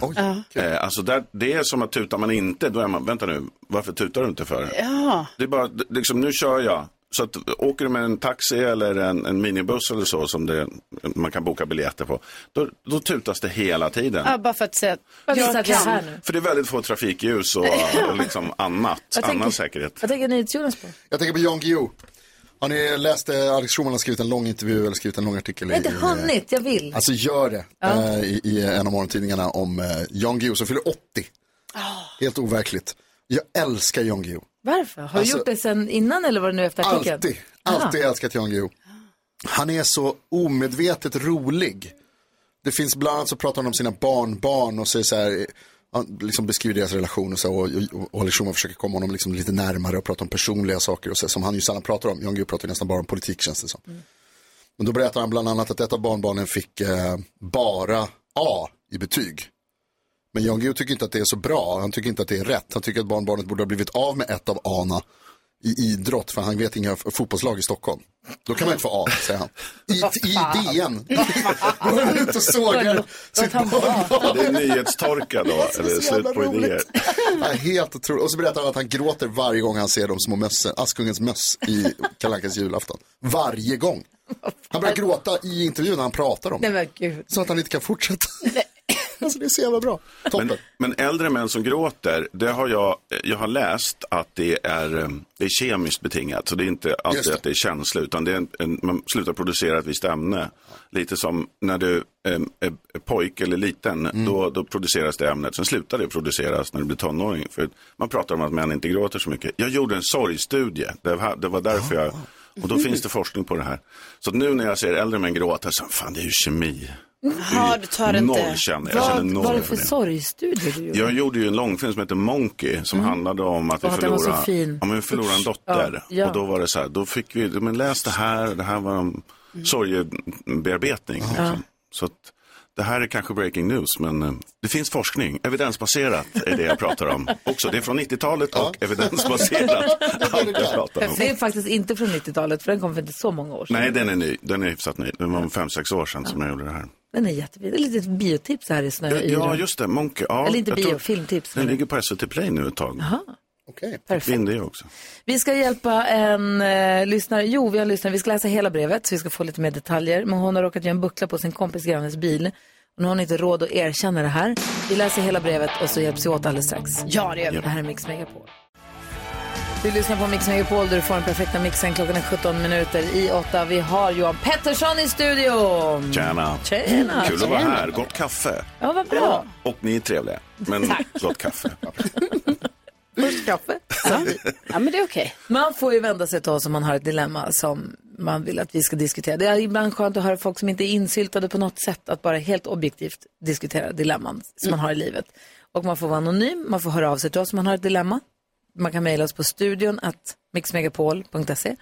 Eh, alltså där, det är som att tutar man inte, då är man, vänta nu, varför tutar du inte för? Ja. Det är bara, liksom, nu kör jag. Så att, åker du med en taxi eller en, en minibuss eller så som det, man kan boka biljetter på, då, då tutas det hela tiden. ja, bara för att säga att jag jag kan. här nu? För det är väldigt få trafikljus och, och liksom annat, Jag tänker- annan säkerhet. Vad tänker ni Jonas på? Jag tänker på Jan Guillou. Har ni läst eh, Alex Schulman har skrivit en lång intervju eller skrivit en lång artikel? Jag har inte hunnit, jag vill. Alltså gör det eh, i, i en av morgontidningarna om eh, Jan Guillou som fyller 80. Helt overkligt. Jag älskar Jan Guillou. Varför? Har Alltså- du gjort det sen innan eller var det nu efter artikeln? Alltid, alltid älskat Jan Guillou. Han är så omedvetet rolig. Det finns bland annat så pratar han om sina barnbarn och säger så här, han liksom beskriver deras relation och så och, och, och Alex Schulman försöker komma honom liksom lite närmare och prata om personliga saker och så, som han ju sällan pratar om. Jan Guillou pratar nästan bara om politik känns det som. Men då berättar han bland annat att ett av barnbarnen fick eh, bara A i betyg. Men Jan Guillou tycker inte att det är så bra, han tycker inte att det är rätt. Han tycker att barnbarnet borde ha blivit av med ett av A:na i idrott för han vet inga fotbollslag i Stockholm. Då kan man inte få A, säger han. I, i DN. Går han ut och sågar sitt barnbarn. Det är nyhetstorka då, eller slut på idéer. Ja, helt otroligt. Och så berättar han att han gråter varje gång han ser de små mössen, Askungens möss i Kalle Ankas julafton. Varje gång. Han börjar gråta i intervjun när han pratar om Nej det. men gud. Så att han inte kan fortsätta. Alltså det är så jävla bra. Toppen. Men, men äldre män som gråter, det har jag, jag har läst att det är, eh, det är kemiskt betingat. Så det är inte alltid att det är känsla, utan det är en, en, man slutar producera ett visst ämne. Lite som när du eh, är, pojk eller liten, Mm. då, då produceras det ämnet. Sen slutar det produceras när du blir tonåring. För man pratar om att män inte gråter så mycket. Jag gjorde en sorgstudie, det var, det var därför jag, och då finns det forskning på det här. Så nu när jag ser äldre män gråta, så fan det är ju kemi. Ja, du tar det Noll inte. känner jag, jag känner Vad noll var det för sorgstudie du gjorde? Jag gjorde ju en långfilm som heter Monkey som handlade om att vi var så förlorade, fin. ja, men vi förlorade en dotter. Ja, ja. Och då var det så här, då fick vi, men läs det här, det här var en sorgebearbetning. Liksom. Så att, det här är kanske breaking news, men eh, det finns forskning. Evidensbaserat är det jag pratar om. Också, det är från 90-talet och evidensbaserat. Allt jag pratar om. Det är faktiskt inte från 90-talet för den kom för inte så många år sedan. Nej, den är ny. Den är hyfsat ny. Den var fem sex år sedan som jag gjorde det här. Den är jättefin. Det är lite biotips här i snö. Ja, just det. Monkey. Ja, Eller inte bio, tror- filmtips. Den ligger på SVT Play nu ett tag. Okej. Perfekt. In det också. Vi ska hjälpa en eh, lyssnare. Jo, vi har en lyssnare. Vi ska läsa hela brevet så vi ska få lite mer detaljer. Men hon har råkat göra en buckla på sin kompis grannes bil. Och nu har hon inte råd att erkänna det här. Vi läser hela brevet och så hjälps vi åt alldeles strax. Ja, det gör vi. Det här är Mix Megapol. Du lyssnar på Mix Megapol där du får den perfekta mixen. Klockan är 17 minuter i 8. Vi har Johan Pettersson i studion. Tjena. Tjena. Kul att vara Tjena. här. Gott kaffe. Ja, vad bra. Och ni är trevliga. Men gott kaffe. Först kaffe. Ja, men det är okej. Man får ju vända sig till oss om man har ett dilemma som man vill att vi ska diskutera. Det är ibland skönt att höra folk som inte är insyltade på något sätt att bara helt objektivt diskutera dilemman som man har i livet. Och man får vara anonym, man får höra av sig till oss om man har ett dilemma. Man kan mejla oss på studion att mixmegapol.se.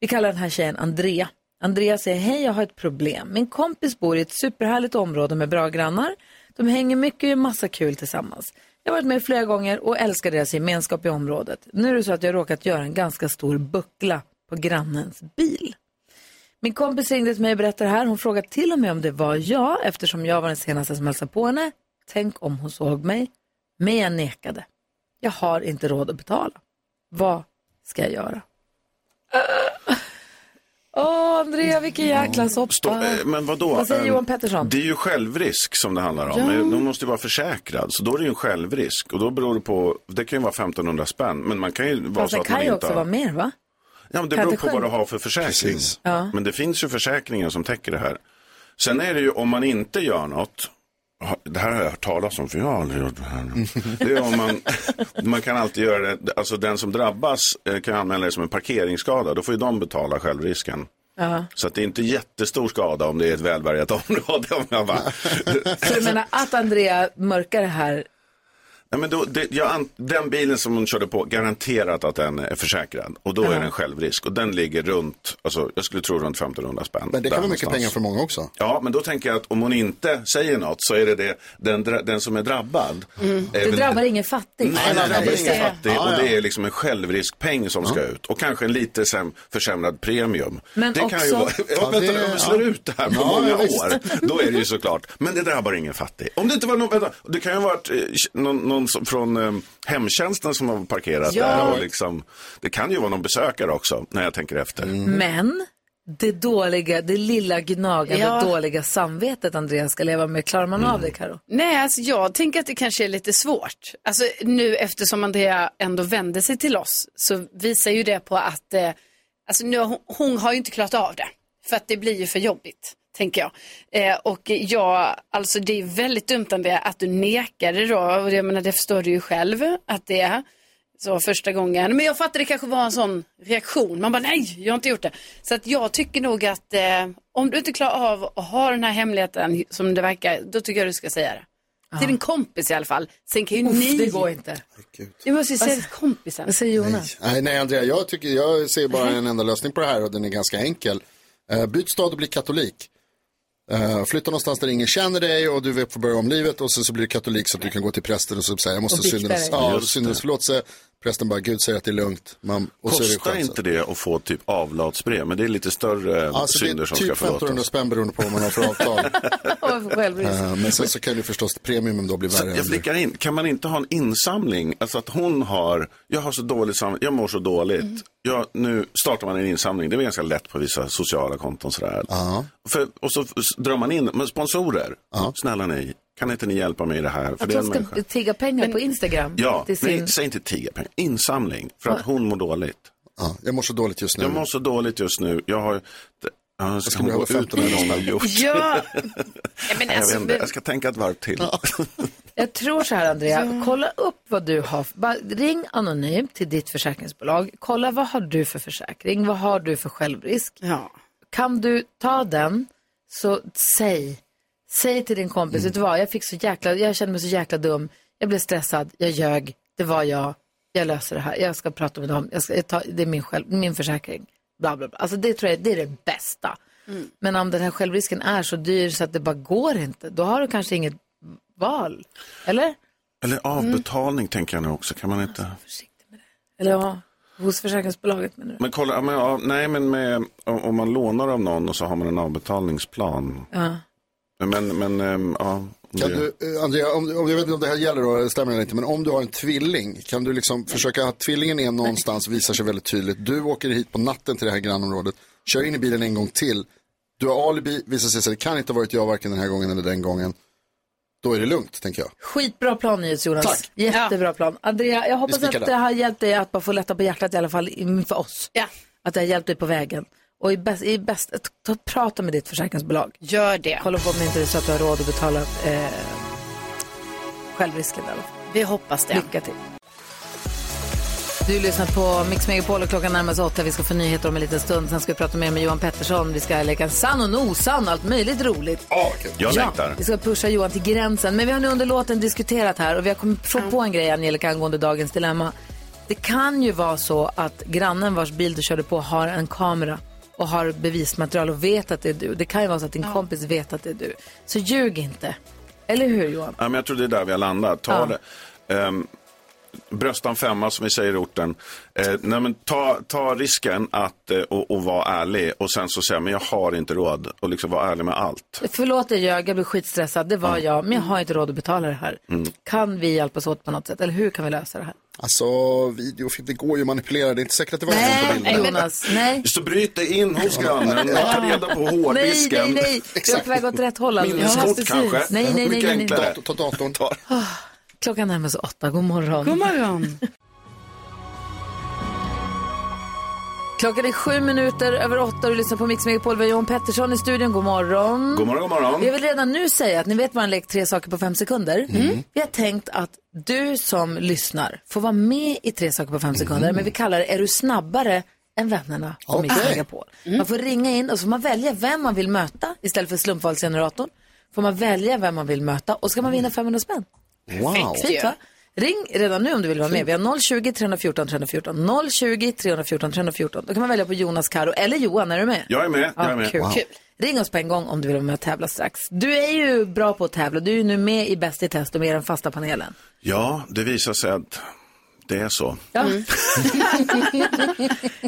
Vi kallar den här tjejen Andrea. Andrea säger, hej jag har ett problem. Min kompis bor i ett superhärligt område med bra grannar. De hänger mycket och gör massa kul tillsammans. Jag har varit med flera gånger och älskar deras gemenskap i området. Nu är det så att jag har råkat göra en ganska stor buckla på grannens bil. Min kompis ringde till mig och berättade det här. Hon frågade till och med om det var jag eftersom jag var den senaste som hälsade på henne. Tänk om hon såg mig. Men jag nekade. Jag har inte råd att betala. Vad ska jag göra? Åh, Andrea, vilken jäkla soppa. Stå, men vadå? Vad säger Eh, Johan Pettersson? Det är ju självrisk som det handlar om. Ja. De måste ju vara försäkrad. Så då är det ju en självrisk. Och då beror det på, det kan ju vara 1500 spänn. Men man kan ju vara Fast så det att man kan ju inte också har... vara mer, va? Ja, men det Kan beror det på vad du har för försäkring. Ja. Men det finns ju försäkringar som täcker det här. Sen är det ju om man inte gör något. Det här har jag hört talas om, för jag har aldrig gjort det här. Det är om man, man kan alltid göra det, alltså den som drabbas eh, kan anmäla det som en parkeringsskada. Då får ju de betala självrisken. Ja. Så att det är inte jättestor skada om det är ett välbärgat område. Om jag bara... Så du menar att Andrea mörkar det här? Nej, men då, det, jag, den bilen som hon körde på, garanterat att den är försäkrad. Och då är det en självrisk. Och den ligger runt, alltså, jag skulle tro runt 1500 spänn. Men det kan vara mycket pengar för många också. Ja, men då tänker jag att om hon inte säger något så är det, det den, den som är drabbad. är Det väl- drabbar ingen fattig. Nej, det drabbar ingen fattig och det är liksom en självriskpeng som ska ut. Och kanske en lite säm- försämrad premium. Men det kan också- ju vara, ja, Ja, vänta, det- om vi slår ja. ut det här på Ja, många ja, år, då är det ju såklart. Men det drabbar ingen fattig. Om det inte var någon, vänta, det kan ju ha varit eh, någon, någon som, från eh, hemtjänsten som har parkerat Ja. där. Och liksom, det kan ju vara någon besökare också, när jag tänker efter. Men det dåliga, det lilla gnagande Ja. dåliga samvetet Andreas ska leva med, klarar man av det Karo? Nej, alltså jag tänker att det kanske är lite svårt. Alltså nu eftersom Andrea ändå vänder sig till oss så visar ju det på att eh, alltså nu, hon, hon har ju inte klarat av det. För att det blir ju för jobbigt, tänker jag. Eh, och jag, alltså det är väldigt dumt Andrea att du nekade då. Och jag menar, det förstår du ju själv att det är. Så första gången. Men jag fattar det kanske var en sån reaktion. Man bara nej, jag har inte gjort det. Så att jag tycker nog att eh, om du inte klarar av att ha den här hemligheten som det verkar, då tycker jag du ska säga det. Till din kompis i alla fall. Sen kan ju Uff, ni... det går inte. Du måste ju säga till kompisen. Vad säger Jonas? Nej, nej Andrea, jag, tycker, jag ser bara en enda lösning på det här och den är ganska enkel. Uh, byt stad och bli katolik. Uh, flytta någonstans där ingen känner dig och du får börja om livet och sen så blir du katolik så att du kan gå till prästen och så säga jag måste syndernas, ja, det. syndernas förlåtelse. Prästen bara, Gud säger att det är lugnt. Man, och så är det Kostar skönt. inte det att få typ avlatsbrev? Men det är lite större Alltså det synder är som typ ska 1500 förlåtas. spänn beroende på vad man har för avtal. Eh, men sen så kan ju förstås premium då bli Så värre. jag flickar in, kan man inte ha en insamling? Alltså att hon har, jag har så dåligt sam, jag mår så dåligt. Jag, nu startar man en insamling, det är ganska lätt på vissa sociala konton sådär. Ja. För, och så drar man in, men sponsorer, snälla ni, kan inte ni hjälpa mig i det här? För Att hon ska människa. tigga pengar på Instagram. Ja, sin... nej, säg inte tiga pengar, insamling, för att hon mår dåligt. Ja, jag mår så dåligt just nu. Jag mår så dåligt just nu, jag har, ja, ska ska behöva gå ut med 15 någon har gjort? Ja, ja men jag, alltså, inte, jag ska tänka ett varv till. Jag tror så här Andrea, kolla upp vad du har. Bara ring anonymt till ditt försäkringsbolag. Kolla vad har du för försäkring, vad har du för självrisk. ja. Kan du ta den, så säg. Säg till din kompis, vet du vad, jag fick så jäkla, jag kände mig så jäkla dum. Jag blev stressad, jag ljög, det var jag, jag löser det här, jag ska prata med dem, jag ska, jag tar, det är min, själv, min försäkring. Bla, bla, bla. Alltså det tror jag, det är det bästa. Men om den här självrisken är så dyr så att det bara går inte, då har du kanske inget val. Eller? Eller avbetalning tänker jag nu också, kan man inte? Eller ja, hos försäkringsbolaget menar du? Men kolla, men, ja, nej men med, om, man lånar av någon och så har man en avbetalningsplan. Ja. Men, men ehm, ja. Kan du, eh, Andrea, om, om, jag vet inte om det här gäller då, det stämmer eller inte, men om du har en tvilling, kan du liksom försöka att tvillingen är någonstans, visar sig väldigt tydligt. Du åker hit på natten till det här grannområdet, kör in i bilen en gång till. Du har alibi, visar sig att det kan inte ha varit jag varken den här gången eller den gången. Då är det lugnt, tänker jag. Skitbra plan NyhetsJonas. Tack. Jättebra plan. Andrea, jag hoppas att det har hjälpt dig att bara få lätta på hjärtat i alla fall inför oss. Ja. Att det har hjälpt dig på vägen. Och i bäst, i bäst ta, prata med ditt försäkringsbolag. Gör det. Kolla på om det inte är så att du har råd att betala eh, självrisken i alla fall. Vi hoppas det. Lycka till. Du lyssnar på Mix Megapol och klockan närmar sig åtta. Vi ska få nyheter om en liten stund. Sen ska vi prata mer med Johan Pettersson. Vi ska leka sann och nosann och allt möjligt roligt. Jag Ja, längtar. vi ska pusha Johan till gränsen. Men vi har nu under låten diskuterat här och vi har kommit på en grej Angelica angående dagens dilemma. Det kan ju vara så att grannen vars bil du körde på har en kamera och har bevismaterial och vet att det är du. Det kan ju vara så att din kompis vet att det är du. Så ljug inte. Eller hur Johan? Ja, men jag tror det är där vi har landat. Ta Ja. det. Um, bröstan femma som vi säger i orten. Eh, nej, men ta, ta risken att eh, och, och vara ärlig och sen så säga men jag har inte råd och liksom vara ärlig med allt. Förlåt jag ljög, jag blev skitstressad. Det var jag, men jag har inte råd att betala det här. Mm. Kan vi hjälpas åt på något sätt? Eller hur kan vi lösa det här? Alltså, videofilm, det går ju att manipulera. Det är inte säkert att det var någon på Nej, bilden. Jonas, nej. Så bryt dig in hos grannen, ta reda på Nej, hårddisken. nej, nej. Jag är på väg åt rätt håll. alltså. Minneskort kanske. Nej, nej, nej, nej, nej. Ta datorn. Klockan närmar sig åtta. God morgon. God morgon. Klockan är sju minuter över åtta och du lyssnar på Mix Megapol. Vi har Johan Pettersson i studion. God morgon. God morgon, god morgon. Jag vill redan nu säga att ni vet vår lek tre saker på fem sekunder. Vi har tänkt att du som lyssnar får vara med i tre saker på fem sekunder. Men vi kallar det Är du snabbare än vännerna på Mix Okej. Megapol. Man får ringa in och så får man välja vem man vill möta istället för slumpvalsgeneratorn. Får man välja vem man vill möta och så ska man vinna 500 spänn. Wow. Fint va? Ring redan nu om du vill vara med. Vi har 020 314 314. 020 314 314. Då kan man välja på Jonas, Karo eller Johan. Är du med? Jag är med. Jag är med. kul. Wow. kul. Ring oss på en gång om du vill vara med och tävla strax. Du är ju bra på att tävla. Du är ju nu med i Bäst i test och med i den fasta panelen. Ja, det visar sig att det är så. Ja.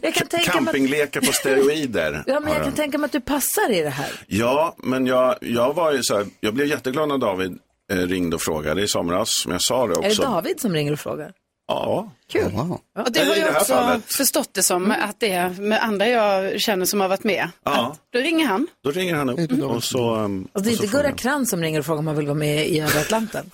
jag kan tänka mig att, Campinglekar på steroider. ja, men jag kan tänka mig att du passar i det här. Ja, men jag, jag var ju så här, jag blev jätteglad när David ringde och frågade i somras, men jag sa det också. Är det David som ringer och frågar? Ja. Kul. Wow. Och det har jag också fallet. förstått det som att det är med andra jag känner som har varit med. Ja. Då ringer han. Då ringer han upp och så... um, Alltså, det är och inte Gurra han. Krantz som ringer och frågar om man vill vara med i Över Atlanten.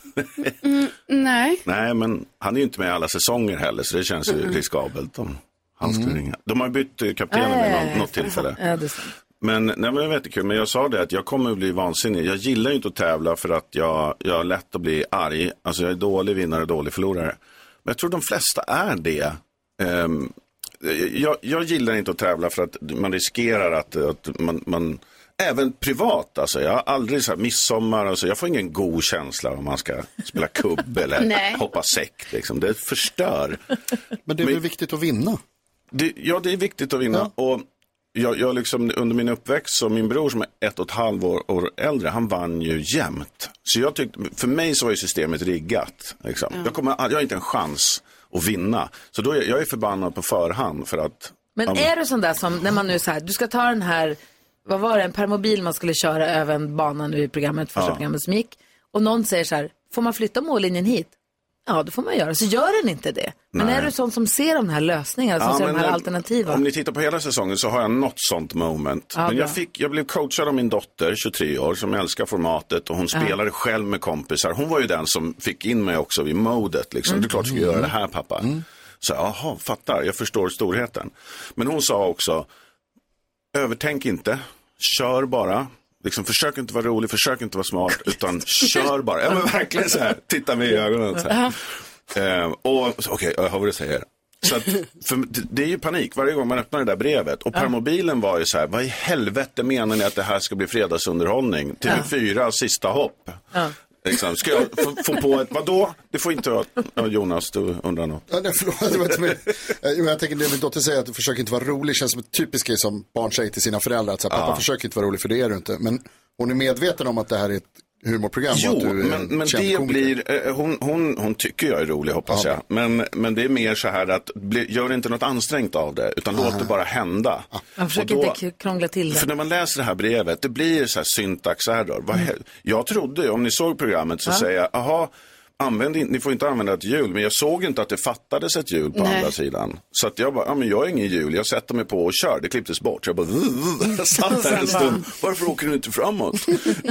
Nej. Nej, men han är ju inte med alla säsonger heller, så det känns ju riskabelt om han skulle ringa. De har bytt eh, kaptenen vid något, något tillfälle. Ja, det stämmer. Men, nej, men det var jättekul. Men jag sa det att jag kommer att bli vansinnig. Jag gillar ju inte att tävla för att jag, jag har lätt att bli arg. Alltså jag är dålig vinnare och dålig förlorare. Men jag tror de flesta är det. Ehm, jag, jag gillar inte att tävla för att man riskerar att, att man, man Även privat, alltså. Jag har aldrig så här midsommar, alltså, jag får ingen god känsla om man ska spela kubb eller hoppa säck. Liksom. Det förstör. Men det är väl viktigt att vinna? Det, ja, det är viktigt att vinna. Och jag, jag liksom, under min uppväxt, så min bror som är ett och ett halvt år, år äldre, han vann ju jämt. Så jag tyckte, för mig så var ju systemet riggat. Liksom. Jag, kommer, jag har inte en chans att vinna. Så då jag är förbannad på förhand för att... Men ja, är du sån där som, när man nu så här, du ska ta den här, vad var det, en permobil man skulle köra över en bana nu i programmet, första Ja. programmet som gick. Och någon säger så här, får man flytta mållinjen hit? Ja, det får man göra. Så gör den inte det. Men Nej. är du sån som ser de här lösningarna, som Ja, ser de här eh, alternativen? Om ni tittar på hela säsongen så har jag något sånt moment. Ja, men jag, fick, jag blev coachad av min dotter, 23 år, som älskar formatet och hon spelade själv med kompisar. Hon var ju den som fick in mig också vid modet. Liksom. Mm. Det är klart du ska göra det här pappa. Så jaha, fattar, jag förstår storheten. Men hon sa också, övertänk inte, kör bara. Liksom, försök inte vara rolig, försök inte vara smart, utan kör bara. Ja, men verkligen så här, titta mig i ögonen. Så här. Eh, och okej, jag hör vad du säger. Så att, för, det- det är ju panik varje gång man öppnar det där brevet. Och permobilen var ju så här, vad i helvete menar ni att det här ska bli fredagsunderhållning? TV4, sista hopp. Liksom, ska jag få, på ett, vadå? Det får inte vara, ja, Jonas, du undrar något. Ja, nej, förlåt, det var inte med. Eh, Jag tänker det min dotter säger att du försöker inte vara rolig. känns som ett typiskt grej som barn säger till sina föräldrar. Att så här, pappa försöker inte vara rolig för det är du inte. Men hon är medveten om att det här är ett humorprogram. Jo, att du är men, en men det komiker. blir, eh, hon, hon, hon tycker jag är rolig hoppas Ja. jag. Men, men det är mer så här att, bli, gör inte något ansträngt av det, utan låt det bara hända. Man försöker då- inte krångla till För det. när man läser det här brevet, det blir så här syntax error. Vad he- Jag trodde, om ni såg programmet så säger jag, aha, använd in, ni får inte använda ett hjul, men jag såg inte att det fattades ett hjul på Nej. andra sidan. Så att jag bara, ja men jag har ingen hjul, jag sätter mig på och kör, det klipptes bort. Jag bara, jag satt där en stund, varför åker du inte framåt?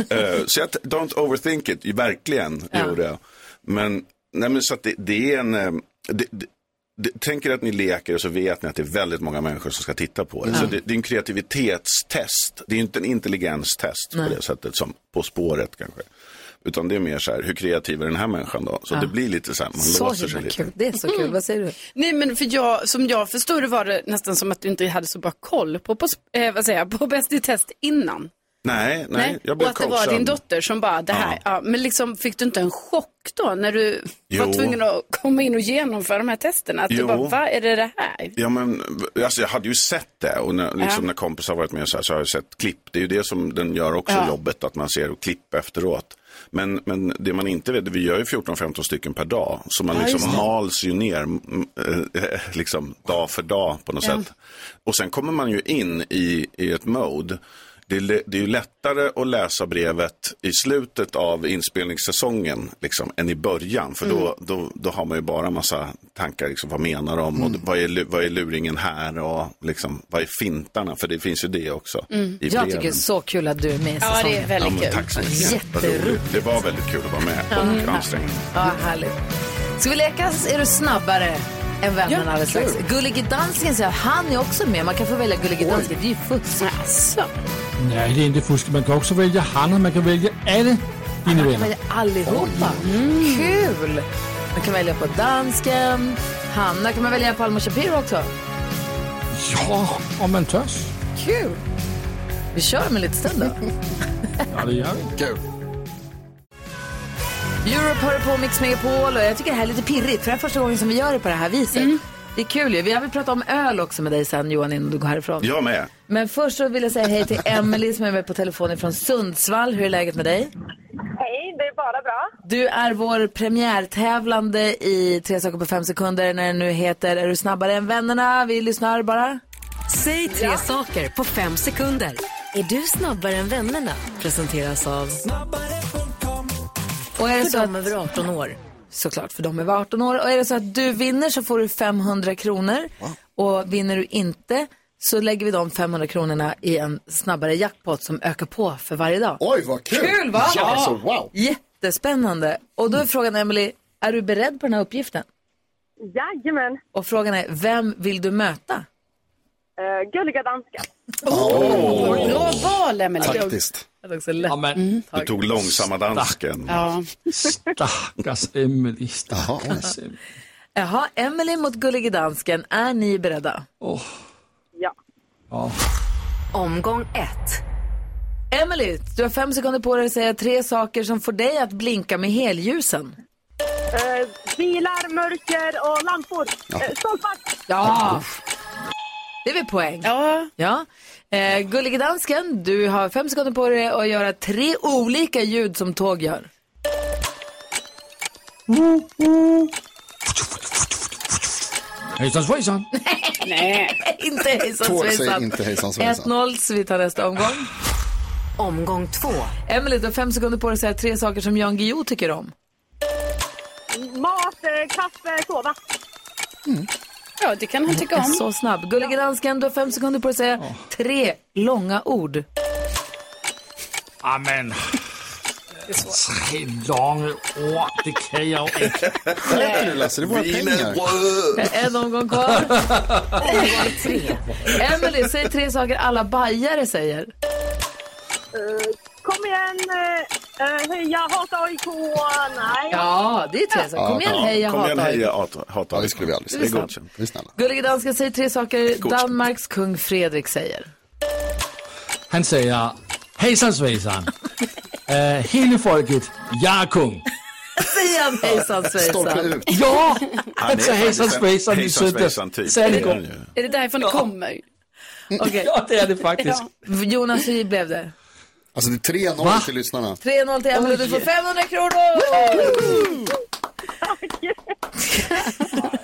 Eh, så jag, don't overthink it, verkligen gjorde jag. Men, nej men så att det, det är en, eh, det, det, det, tänker att ni leker och så vet ni att det är väldigt många människor som ska titta på det. Så det, det är en kreativitetstest. Det är inte en intelligenstest på det sättet som På spåret kanske. Utan det är mer så här, hur kreativ är den här människan då? Så det blir lite så här, man Så låser sig lite. kul. Det är så kul. Vad säger du? Nej men för jag, som jag förstod det var det nästan som att du inte hade så bra koll på, på, eh, vad säger jag, på Bäst i test innan. Nej, nej, jag blev och att det var coachad. din dotter som bara, det här, ja. men liksom fick du inte en chock då när du var Jo. tvungen att komma in och genomföra de här testerna? Att du Jo. bara, vad är det det här? Ja, men alltså, jag hade ju sett det och när, liksom, Ja. när kompisar har varit med så, här, så har jag sett klipp. Det är ju det som den gör också Ja. jobbet, att man ser klipp efteråt. Men, men det man inte vet, vi gör ju 14-15 stycken per dag. Så man Ja, liksom mals ju ner mm, eh, liksom, dag för dag på något Ja. sätt. Och sen kommer man ju in i, i ett mode. Det är, det är ju lättare att läsa brevet i slutet av inspelningssäsongen liksom, än i början. För då, då, då har man ju bara massa tankar, liksom, vad menar de och vad, är, vad är luringen här och liksom, vad är fintarna? För det finns ju det också i Jag tycker det är så kul att du är med i Ja, säsongen. det är Ja, väldigt men kul. tack så mycket. Jätteroligt. roligt. Det var väldigt kul att vara med och ansträngande. Ja, härligt. Ska vi leka Är du snabbare än vännerna Ja, alldeles strax? Gullige Dansken säger han är också med. Man kan få välja Gullige Dansken. Det är ju fusk. Alltså. Nej, det är inte fusk. Man kan också välja Hanna, man kan välja alla dina Man kan vänner. välja allihopa. Kul! Man kan välja på dansken. Hanna kan man välja på Alma Shapiro också. Ja, om man törs. Kul! Vi kör om en liten stund då. Ja, det gör vi. Kul. Europe hör på Mix Megapol och jag tycker det här är lite pirrigt för det är första gången som vi gör det på det här viset. Det är kul ju. Vi vill prata om öl också med dig sen Johan innan du går härifrån. Jag med. Men först så vill jag säga hej till Emily som är med på telefon från Sundsvall. Hur är läget med dig? Hej, det är bara bra. Du är vår premiärtävlande i Tre saker på fem sekunder när den nu heter Är du snabbare än vännerna? Vi lyssnar bara. Säg tre saker på fem sekunder. Är du snabbare än vännerna? Presenteras av Och är det för så att, över 18 år. såklart för de över 18 år. Och är det så att du vinner så får du 500 kronor. Och vinner du inte så lägger vi de 500 kronorna i en snabbare jackpot som ökar på för varje dag. Oj, vad kul! Kul va? Ja. Alltså, wow. Jättespännande. Och då är frågan Emily, är du beredd på den här uppgiften? Jajamän. Och frågan är, vem vill du möta? Uh, gulliga danska. Bra val, Emelie. Faktiskt. Det också lätt. Ja, men Du tog långsamma dansken. Ja. stackars Emelie, stackars Emelie. Jaha, Emily mot Gullige Dansken. Är ni beredda? Åh, Ja. ja. Omgång ett. Emily, du har fem sekunder på dig att säga tre saker som får dig att blinka med helljusen. Eh, bilar, mörker och lampor. Uh, stolpar. Ja! Det är väl poäng? Ja. Ja. Eh, Gullige Dansken, du har fem sekunder på dig att göra tre olika ljud som tåg gör. Hejsan svejsan. Nej. inte hejsan Tåg säger svejsan. inte hejsan svejsan. 1-0, så vi tar nästa omgång. Omgång två. Emily, du har fem sekunder på dig att säga tre saker som Jan Guillou tycker om. Mat, eh, kaffe, sova. Ja, det kan han tycka om. Så snabb. Gullige Dansken, du har fem sekunder på dig att säga tre långa ord. Amen. Tre långa ord, det kan jag inte. Skärp dig Lasse, det är våra pengar. En omgång kvar. Omgång tre. Emily, säg tre saker alla bajare säger. Eh, kom igen, uh, heja, hata AIK. Nej. Ja, det är tre saker. Kom igen, hej, jag Kom igen, hatar hej, dig. jag hatar- hatar Ja, det skulle vi aldrig Det säga. är godkänt. Vi är snälla. Gullige Dansken säger tre saker. Danmarks kung Fredrik säger. Han säger hejsan svejsan. Uh, hela folket, jag är kung. Säger han hejsan svejsan. Ja, Han han är säger hejsan svejsan i typ. Det är det därifrån det kommer? Okej. Ja, det är det faktiskt. Jonas, hur blev det? Alltså det är 3-0 Va? till lyssnarna. 3-0 till Emily, du får 500 kronor!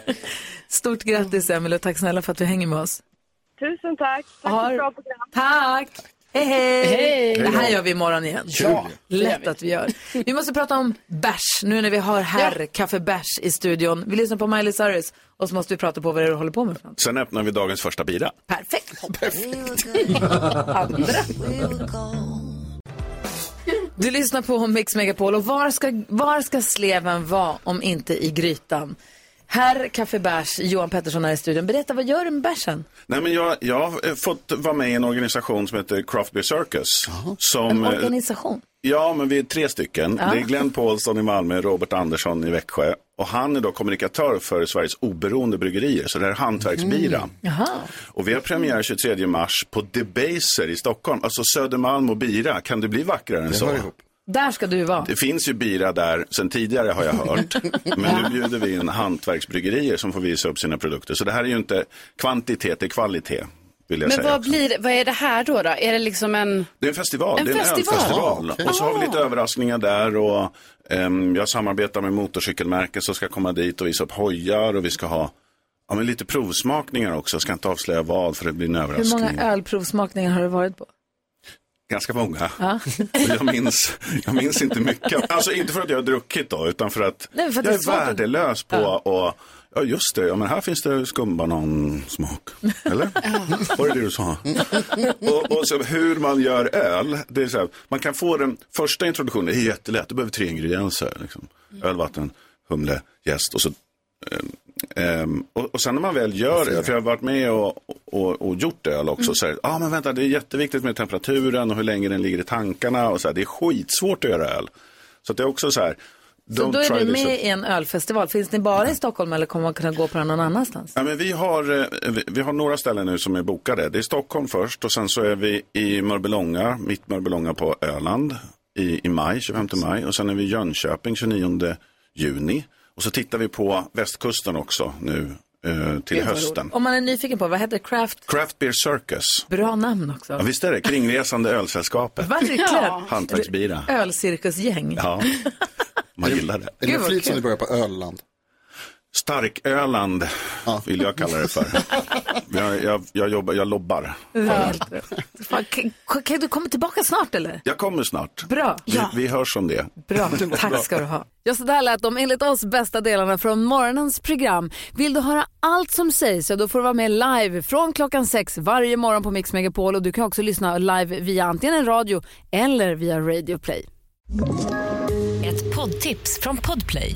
Stort grattis Emily och tack snälla för att du hänger med oss. Tusen tack. Tack för ett bra program. Tack! Hej, hej! Hej. Det här gör vi imorgon igen. Ja, Lätt att vi gör. Vi måste prata om bärs nu när vi har herr kaffe bärs i studion. Vi lyssnar på Miley Cyrus och så måste vi prata på vad det är du håller på med något. Sen öppnar vi dagens första bira. Perfekt. Andra. Du lyssnar på Mix Megapol och var ska, var ska sleven vara om inte i grytan? Herr Kaffebärs, Johan Pettersson är i studion. Berätta, vad gör du med bärsen? Nej, men jag, jag har eh, fått vara med i en organisation som heter Craft Beer Circus. Som, En eh, organisation? Ja, men vi är tre stycken. Ja. Det är Glenn Paulsson i Malmö, Robert Andersson i Växjö. Och han är då kommunikatör för Sveriges oberoende bryggerier, så det här är hantverksbira. Jaha. Och vi har premiär 23 mars på Debaser i Stockholm. Alltså Södermalm och bira, kan det bli vackrare än så? Där ska du vara. Det finns ju bira där sen tidigare har jag hört. Men nu bjuder vi in hantverksbryggerier som får visa upp sina produkter. Så det här är ju inte kvantitet, det är kvalitet. Vill jag Men säga. vad, blir, vad är det här då? då? Är det liksom en... Det är en festival. En det är en festival? ölfestival. Okej. Och så har vi lite överraskningar där. Och, jag samarbetar med motorcykelmärken som ska komma dit och visa upp hojar. Och vi ska ha ja, men lite provsmakningar också. Jag ska inte avslöja vad för det blir en Hur överraskning. många ölprovsmakningar har du varit på? Ganska många. Ja. Jag, minns, jag minns inte mycket. Alltså inte för att jag har druckit då, utan för att, Nej, för att jag är är att- värdelös på och Ja, just det. Ja, men här finns det skumbanonsmak. Eller? Var det det du sa? och, och så hur man gör öl. Det är så här, man kan få den första introduktionen, det är jättelätt. Du behöver tre ingredienser. Liksom. Öl, vatten, humle, jäst och så ehm, och, och sen när man väl gör det, för jag har varit med och, och, och gjort öl också, så är ah, men vänta, det är jätteviktigt med temperaturen och hur länge den ligger i tankarna och så här, det är skitsvårt att göra öl. Så att det är också så här, Så då är du med i en ölfestival. Finns ni bara i Stockholm eller kommer man kunna gå på den någon annanstans? Ja, men vi, har, eh, vi, vi har några ställen nu som är bokade. Det är Stockholm först och sen så är vi i Mörbylånga, mitt Mörbylånga på Öland i, i maj, 25 maj. Och sen är vi i Jönköping 29 juni. Och så tittar vi på västkusten också nu eh, till hösten. Om man är nyfiken på, vad heter det? Craft? Craft Beer Circus. Bra namn också. Ja, visst är det? Kringresande ölsällskapet. Verkligen. Hantverksbira. Ölcirkusgäng. Ja, man gillar det. Är det med flit som ni börjar på Öland? Starköland vill jag kalla det för. Jag, jag, jag, jobbar, jag lobbar. Ja. Fan, kan, kan du komma tillbaka snart eller? Jag kommer snart. Bra. Vi, vi hörs om det. Bra, tack ska du ha. Ja, så där lät de enligt oss bästa delarna från morgonens program. Vill du höra allt som sägs så då får du vara med live från klockan sex varje morgon på Mix Megapol och du kan också lyssna live via antingen en radio eller via Radio Play. Ett poddtips från Podplay.